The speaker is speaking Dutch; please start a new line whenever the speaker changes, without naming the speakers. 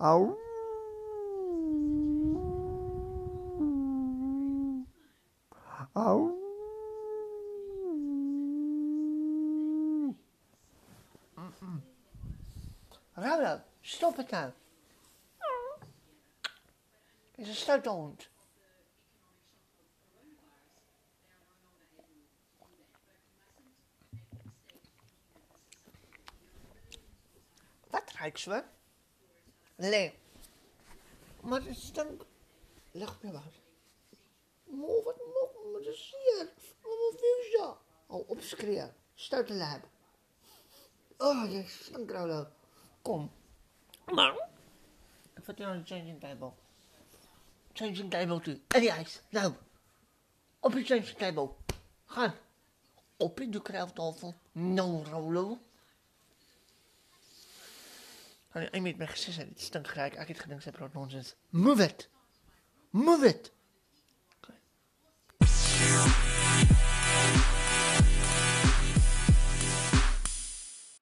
Au. Au.
Rauwlo, stop het nou. Is een. Wat ruikt ze? Nee. Maar het stank. Leg me wat. Mo, wat mo, wat is hier? Wat is dat? Oh, opschreeuwen. Stuit de lijp. Oh, je stank, Rauwlo. Kom. Maar. Ik vertel een changing table. Changing table toe. En die ijs. Nou. Op je changing table. Ga. Op in de kruiftafel. No, Hulle het met my gesê dit stink gek. Ek het gedink sy praat nonsens. Move it. Move it.